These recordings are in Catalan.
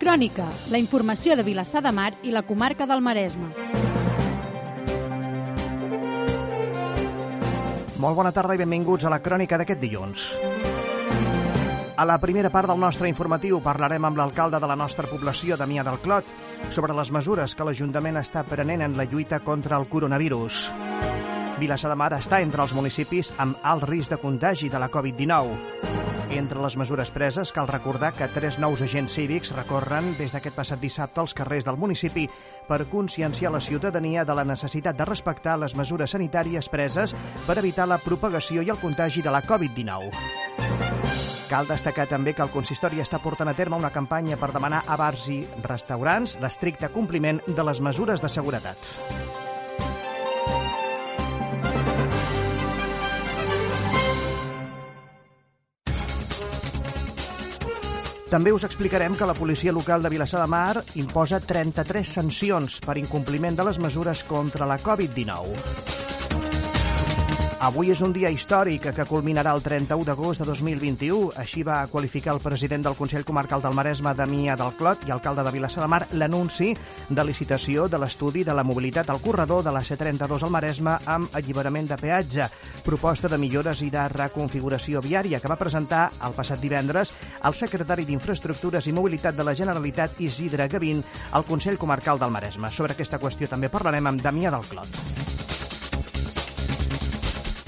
Crònica, la informació de Vilassar de Mar i la comarca del Maresme. Molt bona tarda i benvinguts a la crònica d'aquest dilluns. A la primera part del nostre informatiu parlarem amb l'alcalde de la nostra població, Damià del Clot, sobre les mesures que l'Ajuntament està prenent en la lluita contra el coronavirus. Vilassar de Mar està entre els municipis amb alt risc de contagi de la Covid-19. Entre les mesures preses, cal recordar que tres nous agents cívics recorren des d'aquest passat dissabte als carrers del municipi per conscienciar la ciutadania de la necessitat de respectar les mesures sanitàries preses per evitar la propagació i el contagi de la Covid-19. Cal destacar també que el consistori està portant a terme una campanya per demanar a bars i restaurants l'estricte compliment de les mesures de seguretat. També us explicarem que la policia local de Vilassar de Mar imposa 33 sancions per incompliment de les mesures contra la Covid-19. Avui és un dia històric que culminarà el 31 d'agost de 2021. Així va qualificar el president del Consell Comarcal del Maresme, Damià del Clot, i alcalde de Vilassar de Mar, l'anunci de licitació de l'estudi de la mobilitat al corredor de la C32 al Maresme amb alliberament de peatge, proposta de millores i de reconfiguració viària que va presentar el passat divendres el secretari d'Infraestructures i Mobilitat de la Generalitat, Isidre Gavín, al Consell Comarcal del Maresme. Sobre aquesta qüestió també parlarem amb Damià del Clot.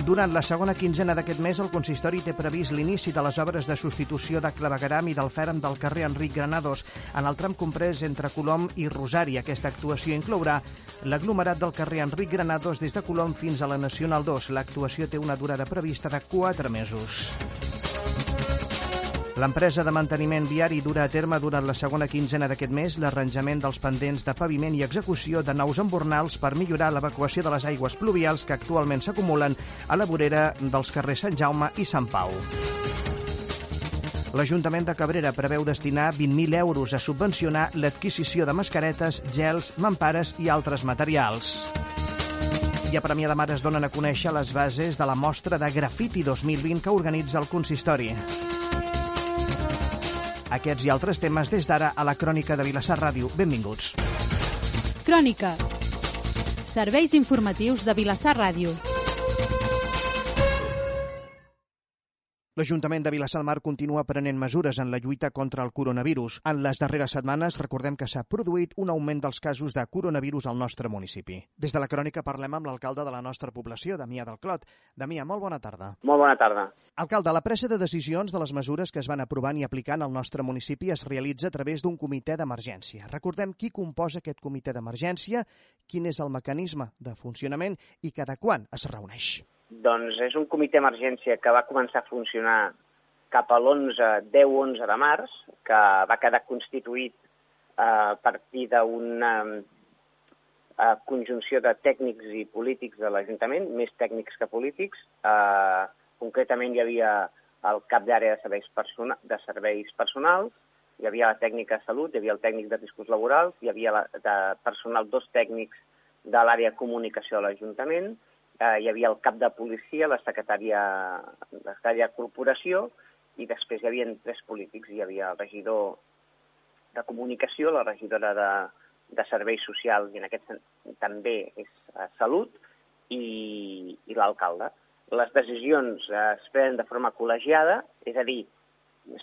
Durant la segona quinzena d'aquest mes, el consistori té previst l'inici de les obres de substitució de clavegaram i del fèrem del carrer Enric Granados en el tram comprès entre Colom i Rosari. Aquesta actuació inclourà l'aglomerat del carrer Enric Granados des de Colom fins a la Nacional 2. L'actuació té una durada prevista de 4 mesos. L'empresa de manteniment viari dura a terme durant la segona quinzena d'aquest mes l'arranjament dels pendents de paviment i execució de nous embornals per millorar l'evacuació de les aigües pluvials que actualment s'acumulen a la vorera dels carrers Sant Jaume i Sant Pau. L'Ajuntament de Cabrera preveu destinar 20.000 euros a subvencionar l'adquisició de mascaretes, gels, mampares i altres materials. I a Premià de Mar es donen a conèixer les bases de la mostra de Grafiti 2020 que organitza el consistori. Aquests i altres temes des d'ara a la Crònica de Vilassar Ràdio. Benvinguts. Crònica. Serveis informatius de Vilassar Ràdio. L'Ajuntament de Vilassar de Mar continua prenent mesures en la lluita contra el coronavirus. En les darreres setmanes recordem que s'ha produït un augment dels casos de coronavirus al nostre municipi. Des de la crònica parlem amb l'alcalde de la nostra població, Damià del Clot. Damià, molt bona tarda. Molt bona tarda. Alcalde, la pressa de decisions de les mesures que es van aprovant i aplicant al nostre municipi es realitza a través d'un comitè d'emergència. Recordem qui composa aquest comitè d'emergència, quin és el mecanisme de funcionament i cada quan es reuneix. Doncs és un comitè d'emergència que va començar a funcionar cap a l'11, 10-11 de març, que va quedar constituït eh, a partir d'una eh, conjunció de tècnics i polítics de l'Ajuntament, més tècnics que polítics. Eh, concretament hi havia el cap d'àrea de, serveis persona, de serveis personals, hi havia la tècnica de salut, hi havia el tècnic de riscos laborals, hi havia la, de personal dos tècnics de l'àrea de comunicació de l'Ajuntament, eh, hi havia el cap de policia, la secretària, la secretària de corporació, i després hi havia tres polítics. Hi havia el regidor de comunicació, la regidora de, de serveis socials, i en aquest també és eh, salut, i, i l'alcalde. Les decisions eh, es prenen de forma col·legiada, és a dir,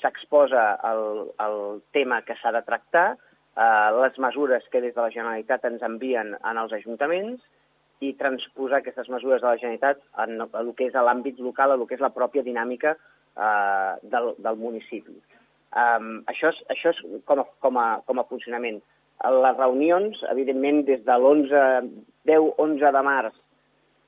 s'exposa el, el tema que s'ha de tractar, eh, les mesures que des de la Generalitat ens envien en els ajuntaments, i transposar aquestes mesures de la Generalitat en el que és l'àmbit local, en el que és la pròpia dinàmica eh, del, del municipi. Um, això és, això és com, a, com, a, com a funcionament. Les reunions, evidentment, des de l'11, 10-11 de març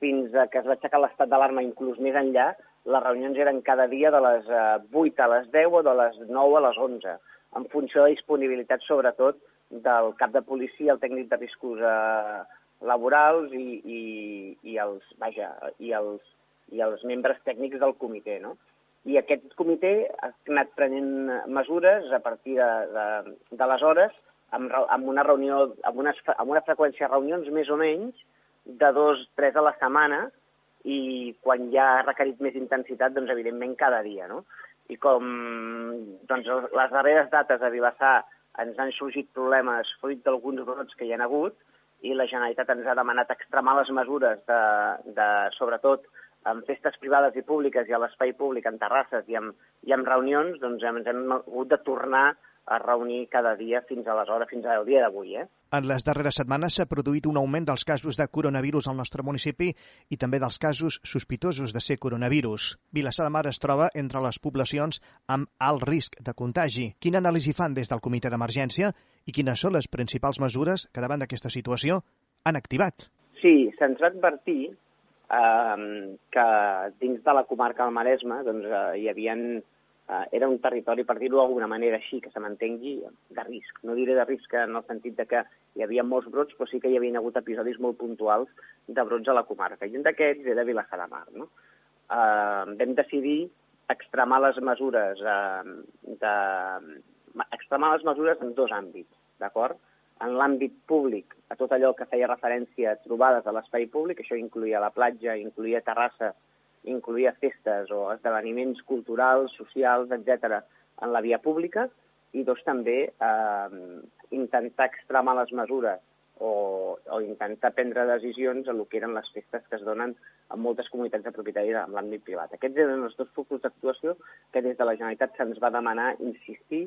fins a que es va aixecar l'estat d'alarma, inclús més enllà, les reunions eren cada dia de les 8 eh, a les 10 o de les 9 a les 11, en funció de disponibilitat, sobretot, del cap de policia, el tècnic de riscos eh, laborals i, i, i, els, vaja, i, els, i els membres tècnics del comitè. No? I aquest comitè ha anat prenent mesures a partir de, de, d'aleshores amb, amb una reunió, amb una, amb una freqüència de reunions més o menys de dos, tres a la setmana i quan ja ha requerit més intensitat, doncs evidentment cada dia, no? I com doncs, les darreres dates a Vilassar ens han sorgit problemes fruit d'alguns brots que hi ha hagut i la Generalitat ens ha demanat extremar les mesures de, de sobretot en festes privades i públiques i a l'espai públic, en terrasses i en, i en reunions, doncs ens hem hagut de tornar a reunir cada dia fins aleshores, fins al dia d'avui. Eh? En les darreres setmanes s'ha produït un augment dels casos de coronavirus al nostre municipi i també dels casos sospitosos de ser coronavirus. Vilassar de Mar es troba entre les poblacions amb alt risc de contagi. Quina anàlisi fan des del comitè d'emergència i quines són les principals mesures que davant d'aquesta situació han activat? Sí, se'ns va advertir eh, que dins de la comarca del Maresme doncs, eh, hi havien eh, era un territori, per dir-ho d'alguna manera així, que se m'entengui, de risc. No diré de risc en el sentit de que hi havia molts brots, però sí que hi havia hagut episodis molt puntuals de brots a la comarca. I un d'aquests era Vilassar de Mar. No? Eh, vam decidir extremar les mesures eh, de, extremar les mesures en dos àmbits, d'acord? En l'àmbit públic, a tot allò que feia referència a trobades a l'espai públic, això incluïa la platja, incluïa Terrassa, incluïa festes o esdeveniments culturals, socials, etc en la via pública, i dos, també eh, intentar extremar les mesures o, o intentar prendre decisions en el que eren les festes que es donen en moltes comunitats de propietaris en l'àmbit privat. Aquests eren els dos focus d'actuació que des de la Generalitat se'ns va demanar insistir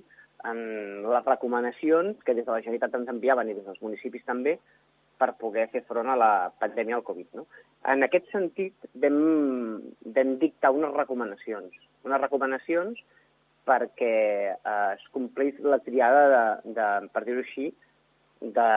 en les recomanacions que des de la Generalitat ens enviaven i des dels municipis també per poder fer front a la pandèmia del Covid. No? En aquest sentit, vam, vam dictar unes recomanacions, unes recomanacions perquè eh, es complís la triada de, de per dir-ho així, de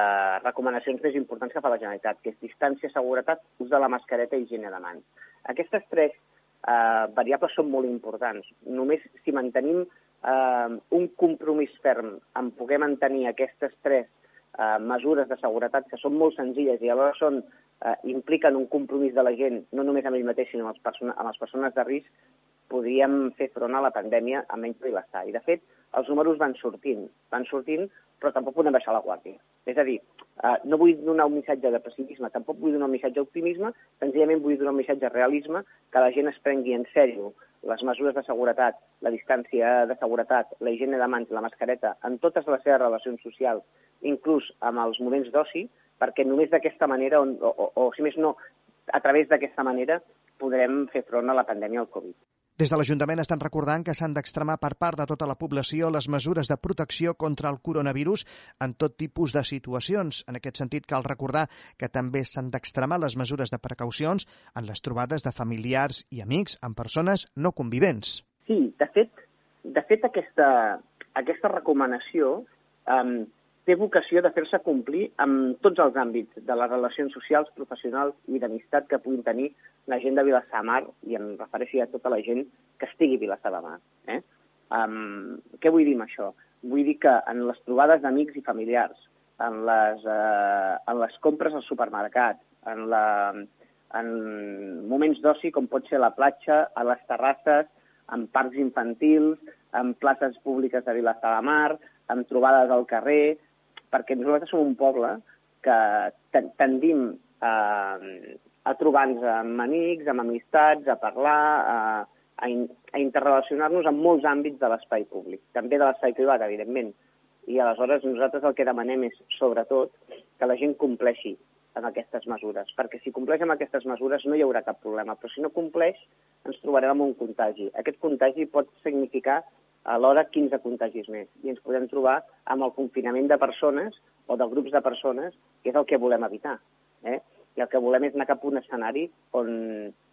recomanacions més importants que fa la Generalitat, que és distància, seguretat, ús de la mascareta i higiene de mans. Aquestes tres eh, variables són molt importants. Només si mantenim eh, un compromís ferm en poder mantenir aquestes tres eh, mesures de seguretat que són molt senzilles i alhora són, eh, impliquen un compromís de la gent, no només amb ell mateix, sinó amb, els amb les persones de risc, podríem fer front a la pandèmia amb menys privacitat. I, de fet, els números van sortint, van sortint, però tampoc podem baixar la guàrdia. És a dir, eh, no vull donar un missatge de pessimisme, tampoc vull donar un missatge d'optimisme, senzillament vull donar un missatge de realisme, que la gent es prengui en sèrio les mesures de seguretat, la distància de seguretat, la higiene de mans, la mascareta, en totes les seves relacions socials, inclús amb els moments d'oci, perquè només d'aquesta manera, o, o, o si més no, a través d'aquesta manera, podrem fer front a la pandèmia del Covid. Des de l'Ajuntament estan recordant que s'han d'extremar per part de tota la població les mesures de protecció contra el coronavirus en tot tipus de situacions. En aquest sentit, cal recordar que també s'han d'extremar les mesures de precaucions en les trobades de familiars i amics amb persones no convivents. Sí, de fet, de fet aquesta, aquesta recomanació um, té vocació de fer-se complir en tots els àmbits de les relacions socials, professionals i d'amistat que puguin tenir la gent de Vilassar Mar, i em refereixo a tota la gent que estigui a Vilassar de Mar. Eh? Um, què vull dir amb això? Vull dir que en les trobades d'amics i familiars, en les, uh, en les compres al supermercat, en, la, en moments d'oci com pot ser la platja, a les terrasses, en parcs infantils, en places públiques de Vilassar de Mar, en trobades al carrer, perquè nosaltres som un poble que tendim a, a trobar-nos amb amics, amb amistats, a parlar, a, a, in, a interrelacionar-nos en molts àmbits de l'espai públic, també de l'espai privat, evidentment. I aleshores nosaltres el que demanem és, sobretot, que la gent compleixi amb aquestes mesures, perquè si compleix amb aquestes mesures no hi haurà cap problema, però si no compleix ens trobarem amb un contagi. Aquest contagi pot significar alhora 15 contagis més. I ens podem trobar amb el confinament de persones o de grups de persones, que és el que volem evitar. Eh? I el que volem és anar cap a un escenari on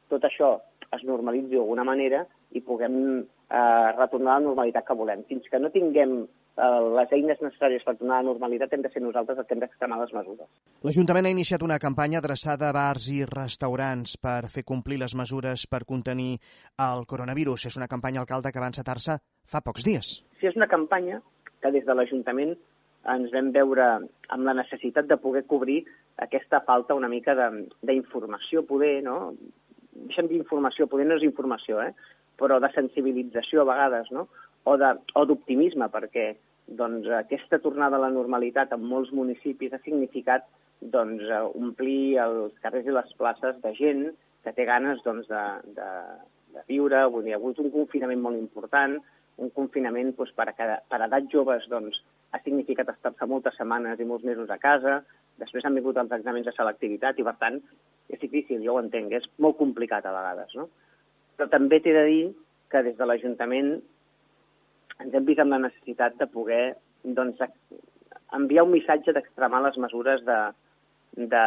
tot això es normalitzi d'alguna manera i puguem eh, retornar a la normalitat que volem. Fins que no tinguem les eines necessàries per tornar a la normalitat hem de ser nosaltres els que hem d'extremar les mesures. L'Ajuntament ha iniciat una campanya adreçada a bars i restaurants per fer complir les mesures per contenir el coronavirus. És una campanya, alcalde, que va encetar-se fa pocs dies. Sí, és una campanya que des de l'Ajuntament ens vam veure amb la necessitat de poder cobrir aquesta falta una mica d'informació, poder, no? Deixem d'informació, poder no és informació, eh? però de sensibilització a vegades, no? O d'optimisme, perquè doncs, aquesta tornada a la normalitat en molts municipis ha significat doncs, omplir els carrers i les places de gent que té ganes doncs, de, de, de viure. Vull dir, ha hagut un confinament molt important, un confinament doncs, per, a cada, per a edats joves doncs, ha significat estar-se moltes setmanes i molts mesos a casa, després han vingut els exàmens de selectivitat i, per tant, és difícil, jo ho entenc, és molt complicat a vegades, no? Però també t'he de dir que des de l'Ajuntament ens hem vist amb la necessitat de poder doncs, enviar un missatge d'extremar les mesures de, de,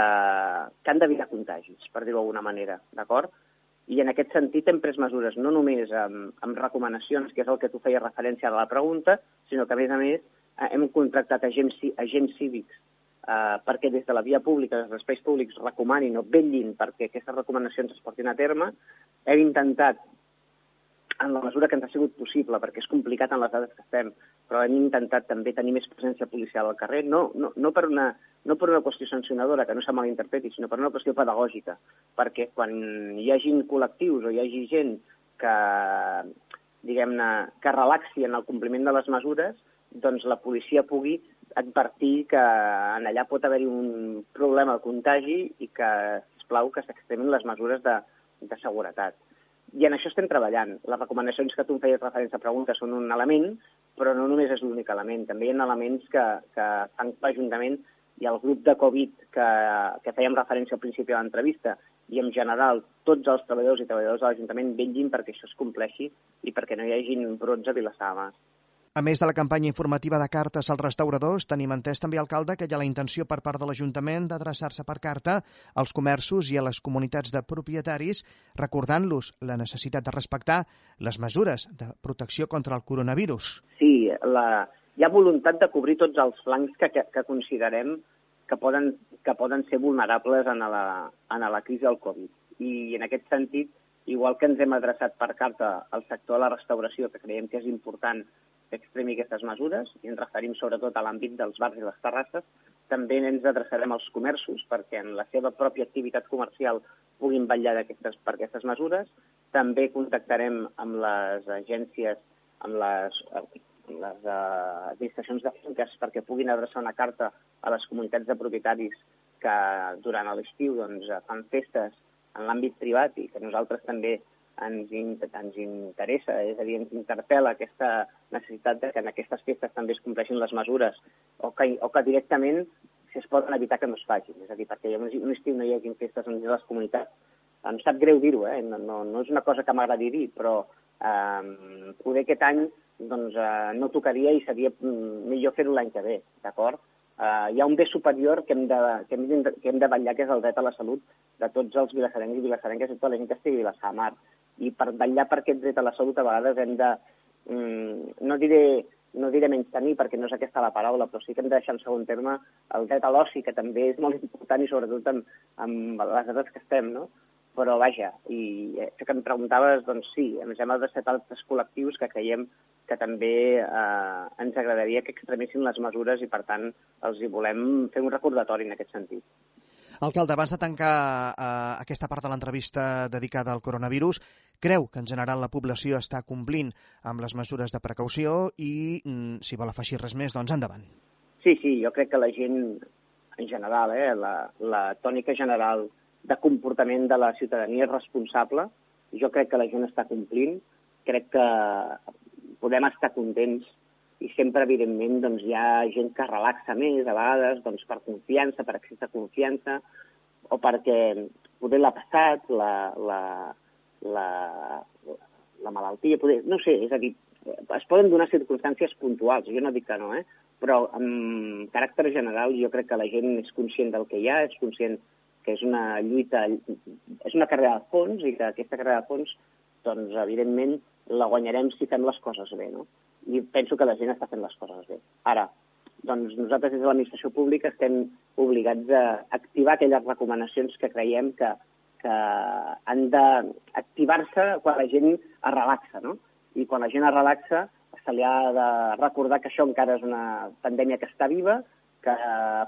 que han d'evitar contagis, per dir-ho d'alguna manera, d'acord? I en aquest sentit hem pres mesures no només amb, amb recomanacions, que és el que tu feies referència a la pregunta, sinó que, a més a més, eh, hem contractat agents, agents cívics eh, perquè des de la via pública, des dels espais públics, recomanin o vetllin perquè aquestes recomanacions es portin a terme. Hem intentat en la mesura que ens ha sigut possible, perquè és complicat en les dades que estem, però hem intentat també tenir més presència policial al carrer, no, no, no, per, una, no per una qüestió sancionadora, que no se malinterpreti, sinó per una qüestió pedagògica, perquè quan hi hagin col·lectius o hi hagi gent que, diguem-ne, que relaxi en el compliment de les mesures, doncs la policia pugui advertir que en allà pot haver-hi un problema de contagi i que, sisplau, que s'extremin les mesures de, de seguretat. I en això estem treballant. Les recomanacions que tu em feies referència a preguntes són un element, però no només és l'únic element. També hi ha elements que, que fan l'Ajuntament i el grup de Covid que, que fèiem referència al principi de l'entrevista i en general tots els treballadors i treballadors de l'Ajuntament vetllin perquè això es compleixi i perquè no hi hagin brots a Vilassar de Mar. A més de la campanya informativa de cartes als restauradors, tenim entès també, alcalde, que hi ha la intenció per part de l'Ajuntament d'adreçar-se per carta als comerços i a les comunitats de propietaris, recordant-los la necessitat de respectar les mesures de protecció contra el coronavirus. Sí, la... hi ha voluntat de cobrir tots els flancs que, que, que considerem que poden, que poden ser vulnerables en la, en la crisi del Covid. I en aquest sentit, igual que ens hem adreçat per carta al sector de la restauració, que creiem que és important extremi aquestes mesures, i ens referim sobretot a l'àmbit dels bars i les terrasses, també ens adreçarem als comerços perquè en la seva pròpia activitat comercial puguin vetllar aquestes, per aquestes mesures. També contactarem amb les agències, amb les, amb les uh, administracions de finques perquè puguin adreçar una carta a les comunitats de propietaris que durant l'estiu doncs, fan festes en l'àmbit privat i que nosaltres també ens, ens interessa, és a dir, ens interpel·la aquesta necessitat de que en aquestes festes també es compleixin les mesures o que, o que directament si es poden evitar que no es facin. És a dir, perquè un estiu no hi hagi festes en les comunitats. Em sap greu dir-ho, eh? no, no, no és una cosa que m'agradi dir, però eh, poder aquest any doncs, eh, no tocaria i seria mm, millor fer-ho l'any que ve, d'acord? Uh, hi ha un bé superior que hem, de, que, hem de, que hem de vetllar, que és el dret a la salut de tots els vilassarencs i vilassarenques i tota la gent que estigui a Vilassar Mar i per vetllar per aquest dret a la salut a vegades hem de, mm, no diré no diré menys tenir perquè no és aquesta la paraula, però sí que hem de deixar en segon terme el dret a l'oci, que també és molt important i sobretot amb, amb les edats que estem, no? Però vaja, i això que em preguntaves, doncs sí, ens hem adreçat altres col·lectius que creiem que també eh, ens agradaria que extremissin les mesures i, per tant, els hi volem fer un recordatori en aquest sentit. Alcalde, abans de tancar eh, aquesta part de l'entrevista dedicada al coronavirus, creu que en general la població està complint amb les mesures de precaució i, mm, si vol afegir res més, doncs endavant. Sí, sí, jo crec que la gent, en general, eh, la, la tònica general de comportament de la ciutadania és responsable. Jo crec que la gent està complint. Crec que podem estar contents i sempre, evidentment, doncs, hi ha gent que relaxa més, a vegades, doncs, per confiança, per excés de confiança, o perquè poder l'ha passat, la, la, la, la malaltia, poder, no sé, és a dir, es poden donar circumstàncies puntuals, jo no dic que no, eh? però amb caràcter general jo crec que la gent és conscient del que hi ha, és conscient que és una lluita, és una carrera de fons i que aquesta carrera de fons, doncs, evidentment, la guanyarem si fem les coses bé, no? i penso que la gent està fent les coses bé. Ara, doncs nosaltres des de l'administració pública estem obligats a activar aquelles recomanacions que creiem que, que han d'activar-se quan la gent es relaxa, no? I quan la gent es relaxa se li ha de recordar que això encara és una pandèmia que està viva, que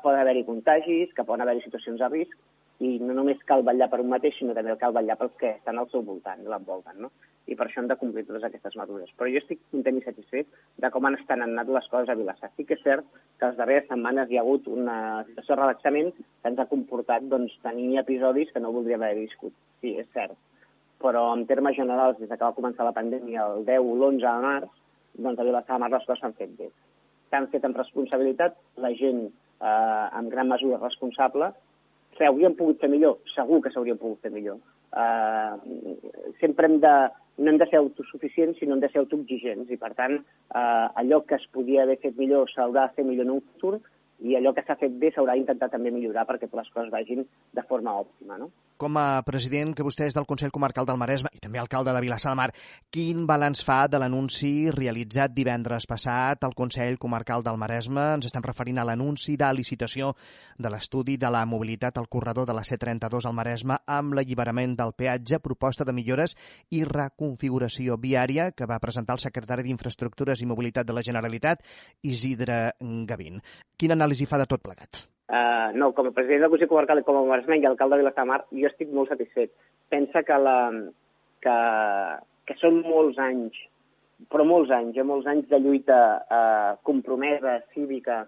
poden haver-hi contagis, que poden haver-hi situacions de risc, i no només cal vetllar per un mateix, sinó també cal vetllar pels que estan al seu voltant, l'envolten, no? i per això hem de complir totes aquestes mesures. Però jo estic content i satisfet de com han estat anat les coses a Vilassar. Sí que és cert que les darreres setmanes hi ha hagut una situació de relaxament que ens ha comportat doncs, tenir episodis que no voldríem haver viscut. Sí, és cert. Però en termes generals, des que va començar la pandèmia el 10 o l'11 de març, doncs a Vilassar de Mar les coses s'han fet bé. S'han fet amb responsabilitat, la gent eh, amb gran mesura responsable, s'haurien pogut fer millor? Segur que s'haurien pogut fer millor. Eh, sempre hem de, no hem de ser autosuficients, sinó hem de ser autoexigents, i per tant, eh, allò que es podia haver fet millor s'haurà de fer millor en un futur, i allò que s'ha fet bé s'haurà d'intentar també millorar perquè les coses vagin de forma òptima. No? Com a president que vostè és del Consell Comarcal del Maresme i també alcalde de Vilassar de Mar, quin balanç fa de l'anunci realitzat divendres passat al Consell Comarcal del Maresme? Ens estem referint a l'anunci de licitació de l'estudi de la mobilitat al corredor de la C32 al Maresme amb l'alliberament del peatge, proposta de millores i reconfiguració viària que va presentar el secretari d'Infraestructures i Mobilitat de la Generalitat, Isidre Gavín. Quina anàlisi fa de tot plegat? Uh, no, com a president del Consell Comarcal i com a maresmenc i alcalde de Vilassar Mar, jo estic molt satisfet. Pensa que, la, que, que són molts anys, però molts anys, eh, molts anys de lluita uh, compromesa, cívica,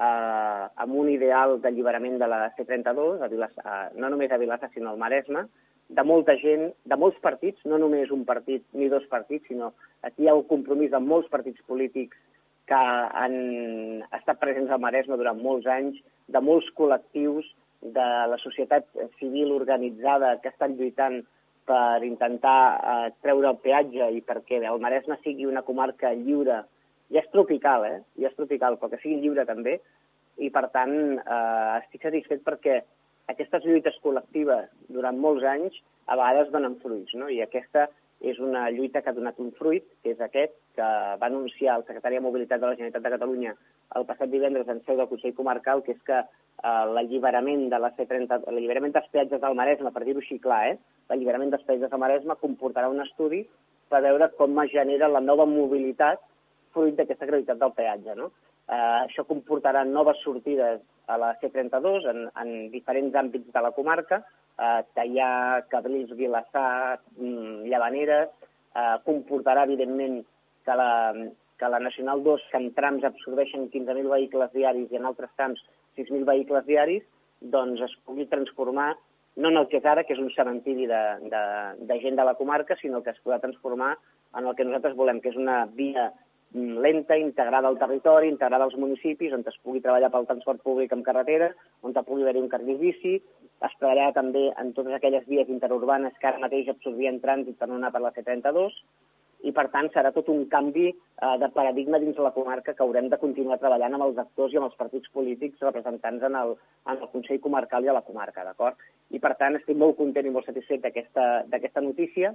uh, amb un ideal d'alliberament de la C-32, a Vilassar, uh, no només a Vilassar, sinó al Maresme, de molta gent, de molts partits, no només un partit ni dos partits, sinó aquí hi ha un compromís de molts partits polítics que han estat presents al Maresme durant molts anys, de molts col·lectius de la societat civil organitzada que estan lluitant per intentar eh, treure el peatge i perquè el Maresme sigui una comarca lliure. Ja és tropical, eh? Ja és tropical, però que sigui lliure també. I, per tant, eh, estic satisfet perquè aquestes lluites col·lectives durant molts anys a vegades donen fruits, no? I aquesta és una lluita que ha donat un fruit, que és aquest, que va anunciar el secretari de Mobilitat de la Generalitat de Catalunya el passat divendres en seu del Consell Comarcal, que és que eh, l'alliberament de la C30, l'alliberament dels peatges del Maresme, per dir-ho així clar, eh, l'alliberament dels peatges del Maresme comportarà un estudi per veure com es genera la nova mobilitat fruit d'aquesta gratuïtat del peatge. No? Eh, això comportarà noves sortides a la C32 en, en diferents àmbits de la comarca, eh, tallar Cabrils, Vilassar, mm, Llavaneres, eh, comportarà, evidentment, que la, que la Nacional 2, que en trams absorbeixen 15.000 vehicles diaris i en altres trams 6.000 vehicles diaris, doncs es pugui transformar no en el que és ara, que és un cementiri de, de, de gent de la comarca, sinó que es podrà transformar en el que nosaltres volem, que és una via mm, lenta, integrada al territori, integrada als municipis, on es pugui treballar pel transport públic en carretera, on pugui haver-hi un carril bici, es treballarà també en totes aquelles vies interurbanes que ara mateix absorbien trànsit per no anar per la C32 i, per tant, serà tot un canvi eh, de paradigma dins la comarca que haurem de continuar treballant amb els actors i amb els partits polítics representants en el, en el Consell Comarcal i a la comarca, d'acord? I, per tant, estic molt content i molt satisfet d'aquesta notícia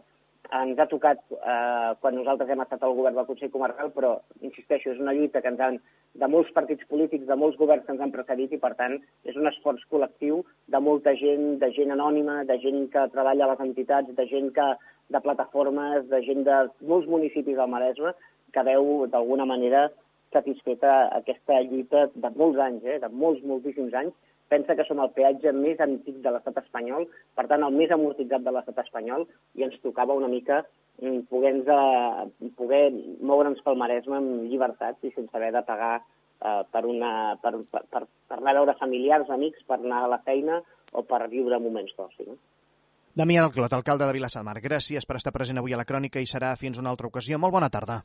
ens ha tocat eh, quan nosaltres hem estat al govern del Consell Comarcal, però, insisteixo, és una lluita que ens han, de molts partits polítics, de molts governs que ens han precedit i, per tant, és un esforç col·lectiu de molta gent, de gent anònima, de gent que treballa a les entitats, de gent que, de plataformes, de gent de molts municipis del Maresme, que veu, d'alguna manera, satisfeta aquesta lluita de molts anys, eh, de molts, moltíssims anys, pensa que som el peatge més antic de l'estat espanyol, per tant, el més amortitzat de l'estat espanyol, i ens tocava una mica mm, poder, poder moure'ns pel Maresme amb llibertat i sense haver de pagar eh, per, una, per, per, per, per anar a veure familiars, amics, per anar a la feina o per viure moments d'oci. No? Damià del Clot, alcalde de Vilassar Mar, gràcies per estar present avui a la crònica i serà fins una altra ocasió. Molt bona tarda.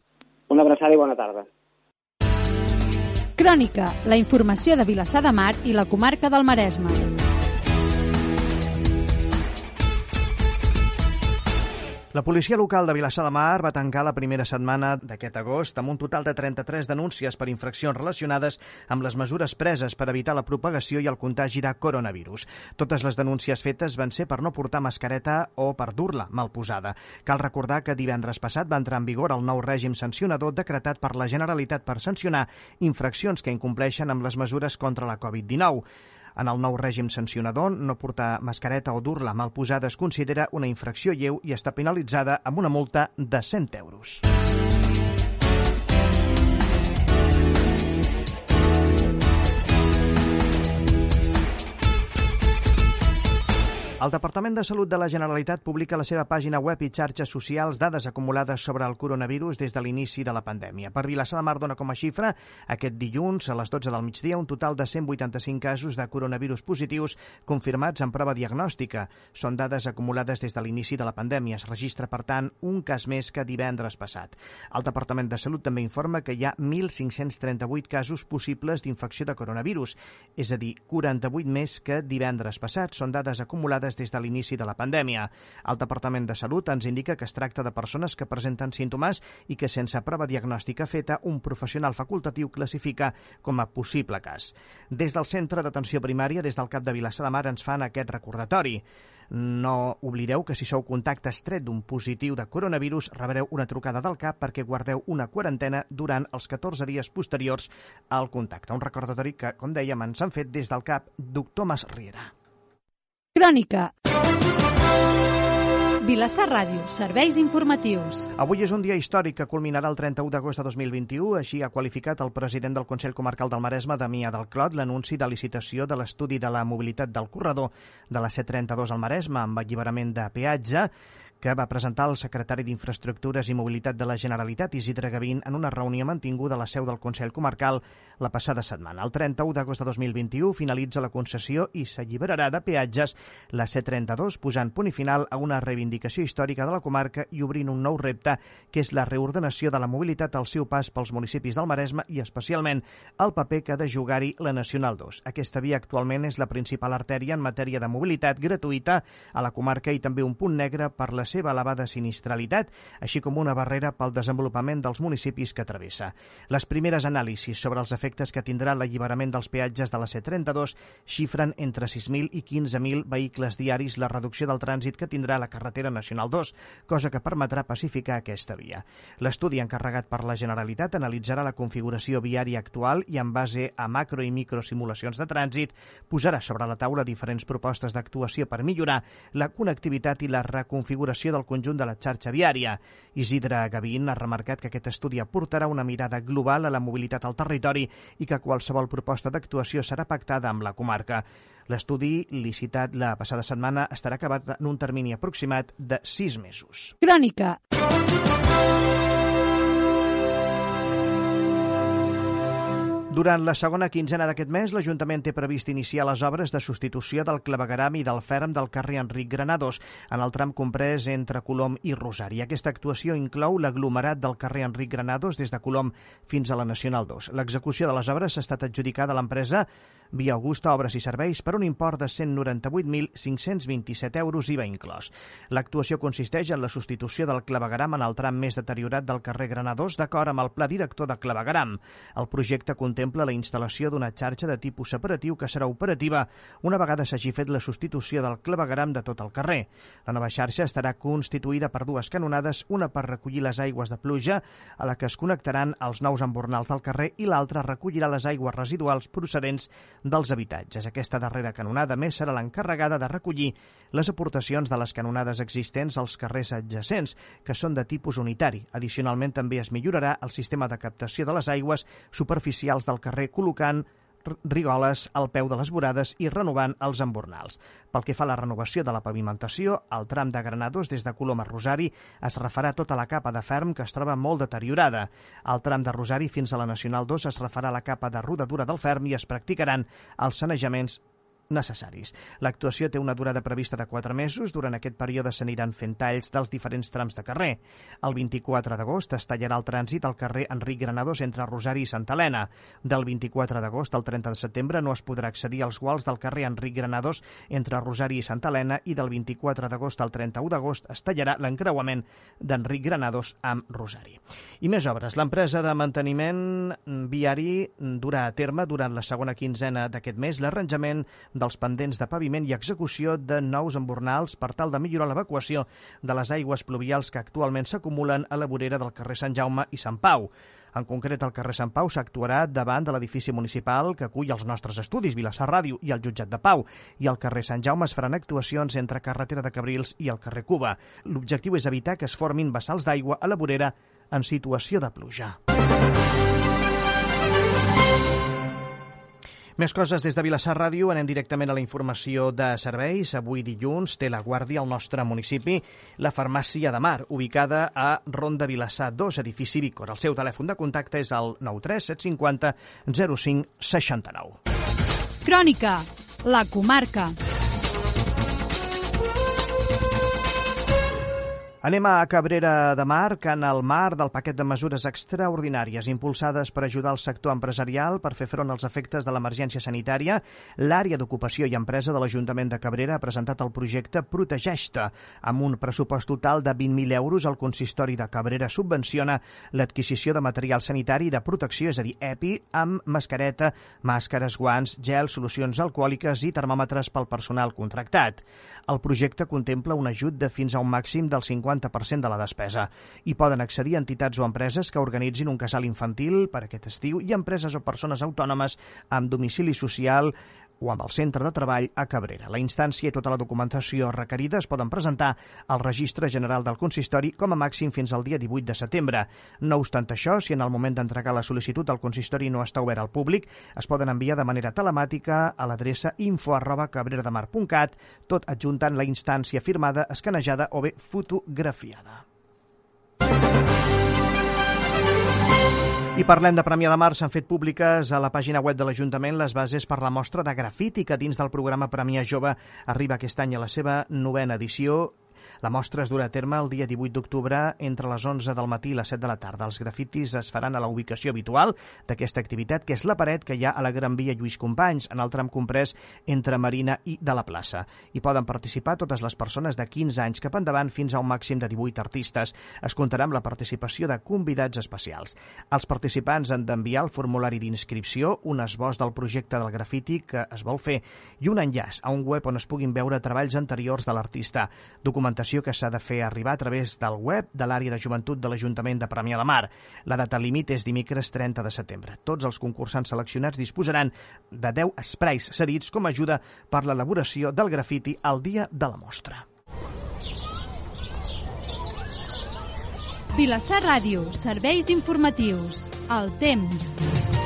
Una abraçada i bona tarda. Crònica, la informació de Vilassar de Mar i la comarca del Maresme. La policia local de Vilassar de Mar va tancar la primera setmana d'aquest agost amb un total de 33 denúncies per infraccions relacionades amb les mesures preses per evitar la propagació i el contagi de coronavirus. Totes les denúncies fetes van ser per no portar mascareta o per dur-la mal posada. Cal recordar que divendres passat va entrar en vigor el nou règim sancionador decretat per la Generalitat per sancionar infraccions que incompleixen amb les mesures contra la Covid-19. En el nou règim sancionador, no portar mascareta o dur-la mal posada es considera una infracció lleu i està penalitzada amb una multa de 100 euros. El Departament de Salut de la Generalitat publica a la seva pàgina web i xarxes socials dades acumulades sobre el coronavirus des de l'inici de la pandèmia. Per Vilassar de Mar dona com a xifra aquest dilluns a les 12 del migdia un total de 185 casos de coronavirus positius confirmats en prova diagnòstica. Són dades acumulades des de l'inici de la pandèmia. Es registra, per tant, un cas més que divendres passat. El Departament de Salut també informa que hi ha 1.538 casos possibles d'infecció de coronavirus, és a dir, 48 més que divendres passat. Són dades acumulades des de l'inici de la pandèmia. El Departament de Salut ens indica que es tracta de persones que presenten símptomes i que sense prova diagnòstica feta un professional facultatiu classifica com a possible cas. Des del Centre d'Atenció Primària, des del CAP de Vilassar de Mar, ens fan aquest recordatori. No oblideu que si sou contacte estret d'un positiu de coronavirus rebreu una trucada del CAP perquè guardeu una quarantena durant els 14 dies posteriors al contacte. Un recordatori que, com dèiem, ens han fet des del CAP doctor Mas Riera. Crònica. Vilassar Ràdio, serveis informatius. Avui és un dia històric que culminarà el 31 d'agost de 2021. Així ha qualificat el president del Consell Comarcal del Maresme, Damià del Clot, l'anunci de licitació de l'estudi de la mobilitat del corredor de la C32 al Maresme amb alliberament de peatge que va presentar el secretari d'Infraestructures i Mobilitat de la Generalitat, Isidre Gavín, en una reunió mantinguda a la seu del Consell Comarcal la passada setmana. El 31 d'agost de 2021 finalitza la concessió i s'alliberarà de peatges la C32, posant punt i final a una reivindicació històrica de la comarca i obrint un nou repte, que és la reordenació de la mobilitat al seu pas pels municipis del Maresme i especialment el paper que ha de jugar-hi la Nacional 2. Aquesta via actualment és la principal artèria en matèria de mobilitat gratuïta a la comarca i també un punt negre per la seva elevada sinistralitat, així com una barrera pel desenvolupament dels municipis que travessa. Les primeres anàlisis sobre els efectes que tindrà l'alliberament dels peatges de la C32 xifren entre 6.000 i 15.000 vehicles diaris la reducció del trànsit que tindrà la carretera Nacional 2, cosa que permetrà pacificar aquesta via. L'estudi encarregat per la Generalitat analitzarà la configuració viària actual i en base a macro i micro simulacions de trànsit posarà sobre la taula diferents propostes d'actuació per millorar la connectivitat i la reconfiguració recuperació del conjunt de la xarxa viària. Isidre Gavín ha remarcat que aquest estudi aportarà una mirada global a la mobilitat al territori i que qualsevol proposta d'actuació serà pactada amb la comarca. L'estudi, licitat la passada setmana, estarà acabat en un termini aproximat de sis mesos. Crònica. Durant la segona quinzena d'aquest mes, l'Ajuntament té previst iniciar les obres de substitució del clavegaram i del ferm del carrer Enric Granados, en el tram comprès entre Colom i Rosari. Aquesta actuació inclou l'aglomerat del carrer Enric Granados des de Colom fins a la Nacional 2. L'execució de les obres ha estat adjudicada a l'empresa via Augusta Obres i Serveis per un import de 198.527 euros IVA inclòs. L'actuació consisteix en la substitució del clavegaram en el tram més deteriorat del carrer Granadós d'acord amb el pla director de clavegaram. El projecte contempla la instal·lació d'una xarxa de tipus separatiu que serà operativa una vegada s'hagi fet la substitució del clavegaram de tot el carrer. La nova xarxa estarà constituïda per dues canonades, una per recollir les aigües de pluja, a la que es connectaran els nous embornals del carrer i l'altra recollirà les aigües residuals procedents dels habitatges. Aquesta darrera canonada més serà l'encarregada de recollir les aportacions de les canonades existents als carrers adjacents, que són de tipus unitari. Addicionalment, també es millorarà el sistema de captació de les aigües superficials del carrer col·locant rigoles al peu de les vorades i renovant els embornals. Pel que fa a la renovació de la pavimentació, el tram de Granados des de Colom a Rosari es refarà tota la capa de ferm que es troba molt deteriorada. Al tram de Rosari fins a la Nacional 2 es refarà la capa de rodadura del ferm i es practicaran els sanejaments necessaris. L'actuació té una durada prevista de 4 mesos. Durant aquest període s'aniran fent talls dels diferents trams de carrer. El 24 d'agost es tallarà el trànsit al carrer Enric Granados entre Rosari i Santa Helena. Del 24 d'agost al 30 de setembre no es podrà accedir als guals del carrer Enric Granados entre Rosari i Santa Helena i del 24 d'agost al 31 d'agost es tallarà l'encreuament d'Enric Granados amb Rosari. I més obres. L'empresa de manteniment viari durà a terme durant la segona quinzena d'aquest mes l'arranjament dels pendents de paviment i execució de nous embornals per tal de millorar l'evacuació de les aigües pluvials que actualment s'acumulen a la vorera del carrer Sant Jaume i Sant Pau. En concret, al carrer Sant Pau s'actuarà davant de l'edifici municipal que acull els nostres estudis, Vilassar Ràdio i el Jutjat de Pau, i al carrer Sant Jaume es faran actuacions entre carretera de Cabrils i el carrer Cuba. L'objectiu és evitar que es formin vessals d'aigua a la vorera en situació de pluja. Més coses des de Vilassar Ràdio. Anem directament a la informació de serveis. Avui dilluns té la guàrdia al nostre municipi la farmàcia de Mar, ubicada a Ronda Vilassar 2, edifici Vícor. El seu telèfon de contacte és el 93 750 05 69. Crònica, la comarca. Anem a Cabrera de Mar, que en el mar del paquet de mesures extraordinàries impulsades per ajudar el sector empresarial per fer front als efectes de l'emergència sanitària, l'àrea d'ocupació i empresa de l'Ajuntament de Cabrera ha presentat el projecte Protegeix-te. Amb un pressupost total de 20.000 euros, el consistori de Cabrera subvenciona l'adquisició de material sanitari de protecció, és a dir, EPI, amb mascareta, màscares, guants, gel, solucions alcohòliques i termòmetres pel personal contractat. El projecte contempla un ajut de fins a un màxim del 50% de la despesa. Hi poden accedir entitats o empreses que organitzin un casal infantil per aquest estiu i empreses o persones autònomes amb domicili social o amb el centre de treball a Cabrera. La instància i tota la documentació requerida es poden presentar al Registre General del Consistori com a màxim fins al dia 18 de setembre. No obstant això, si en el moment d'entregar la sol·licitud el consistori no està obert al públic, es poden enviar de manera telemàtica a l'adreça info arroba cabrerademar.cat, tot adjuntant la instància firmada, escanejada o bé fotografiada. I parlem de Premià de Mar. S'han fet públiques a la pàgina web de l'Ajuntament les bases per la mostra de grafiti que dins del programa Premià Jove arriba aquest any a la seva novena edició la mostra es durà a terme el dia 18 d'octubre entre les 11 del matí i les 7 de la tarda. Els grafitis es faran a la ubicació habitual d'aquesta activitat, que és la paret que hi ha a la Gran Via Lluís Companys, en el tram comprès entre Marina i de la plaça. Hi poden participar totes les persones de 15 anys cap endavant fins a un màxim de 18 artistes. Es comptarà amb la participació de convidats especials. Els participants han d'enviar el formulari d'inscripció, un esbós del projecte del grafiti que es vol fer i un enllaç a un web on es puguin veure treballs anteriors de l'artista. Documentació documentació que s'ha de fer arribar a través del web de l'àrea de joventut de l'Ajuntament de Premià de Mar. La data límit és dimecres 30 de setembre. Tots els concursants seleccionats disposaran de 10 sprays cedits com a ajuda per l'elaboració del grafiti al dia de la mostra. Vilassar Ràdio, serveis informatius. El temps.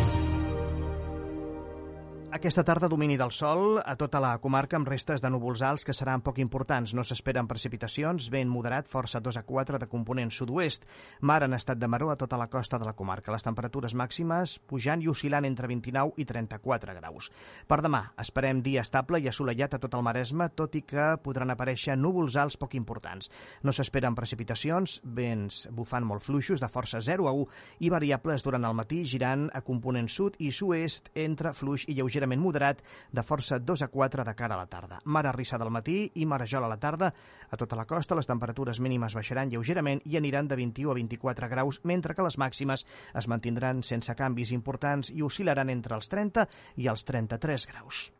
Aquesta tarda domini del sol a tota la comarca amb restes de núvols alts que seran poc importants. No s'esperen precipitacions, vent moderat, força 2 a 4 de component sud-oest. Mar en estat de maró a tota la costa de la comarca. Les temperatures màximes pujant i oscil·lant entre 29 i 34 graus. Per demà esperem dia estable i assolellat a tot el Maresme, tot i que podran aparèixer núvols alts poc importants. No s'esperen precipitacions, vents bufant molt fluixos de força 0 a 1 i variables durant el matí girant a component sud i sud-est entre fluix i lleuger lleugerament moderat de força 2 a 4 de cara a la tarda. Mar arrissada al matí i marejol a la tarda. A tota la costa les temperatures mínimes baixaran lleugerament i aniran de 21 a 24 graus, mentre que les màximes es mantindran sense canvis importants i oscil·laran entre els 30 i els 33 graus.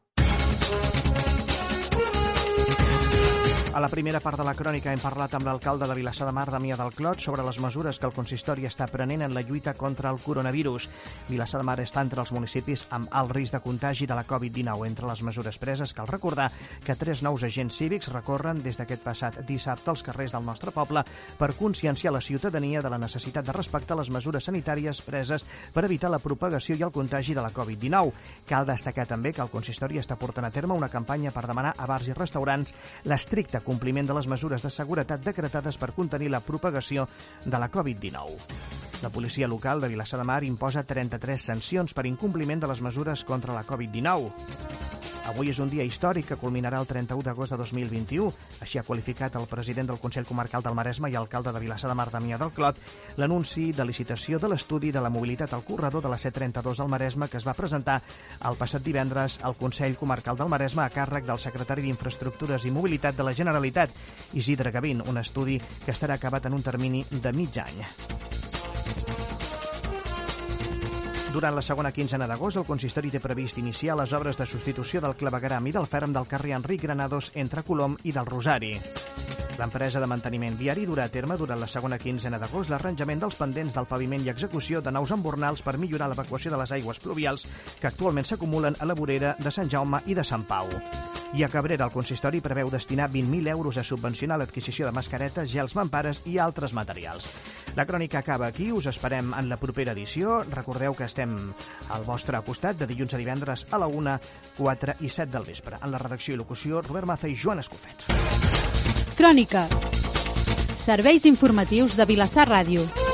A la primera part de la crònica hem parlat amb l'alcalde de Vilassar de Mar, Damià del Clot, sobre les mesures que el consistori està prenent en la lluita contra el coronavirus. Vilassar de Mar està entre els municipis amb alt risc de contagi de la Covid-19. Entre les mesures preses, cal recordar que tres nous agents cívics recorren des d'aquest passat dissabte als carrers del nostre poble per conscienciar la ciutadania de la necessitat de respectar les mesures sanitàries preses per evitar la propagació i el contagi de la Covid-19. Cal destacar també que el consistori està portant a terme una campanya per demanar a bars i restaurants l'estricta compliment de les mesures de seguretat decretades per contenir la propagació de la Covid-19. La policia local de Vilassar de Mar imposa 33 sancions per incompliment de les mesures contra la Covid-19. Avui és un dia històric que culminarà el 31 d'agost de 2021. Així ha qualificat el president del Consell Comarcal del Maresme i alcalde de Vilassar de Mar, Damià del Clot, l'anunci de licitació de l'estudi de la mobilitat al corredor de la C32 del Maresme que es va presentar el passat divendres al Consell Comarcal del Maresme a càrrec del secretari d'Infraestructures i Mobilitat de la Generalitat, Isidre Gavín, un estudi que estarà acabat en un termini de mig any. Durant la segona quinzena d'agost, el consistori té previst iniciar les obres de substitució del clavegaram i del ferm del carrer Enric Granados entre Colom i del Rosari. L'empresa de manteniment viari durà a terme durant la segona quinzena d'agost l'arranjament dels pendents del paviment i execució de nous embornals per millorar l'evacuació de les aigües pluvials que actualment s'acumulen a la vorera de Sant Jaume i de Sant Pau. I a Cabrera, el consistori preveu destinar 20.000 euros a subvencionar l'adquisició de mascaretes, gels mampares i altres materials. La crònica acaba aquí, us esperem en la propera edició. Recordeu que estem al vostre costat de dilluns a divendres a la 1, 4 i 7 del vespre. En la redacció i locució, Robert Maza i Joan Escofet. Crònica. Serveis informatius de Vilassar Ràdio.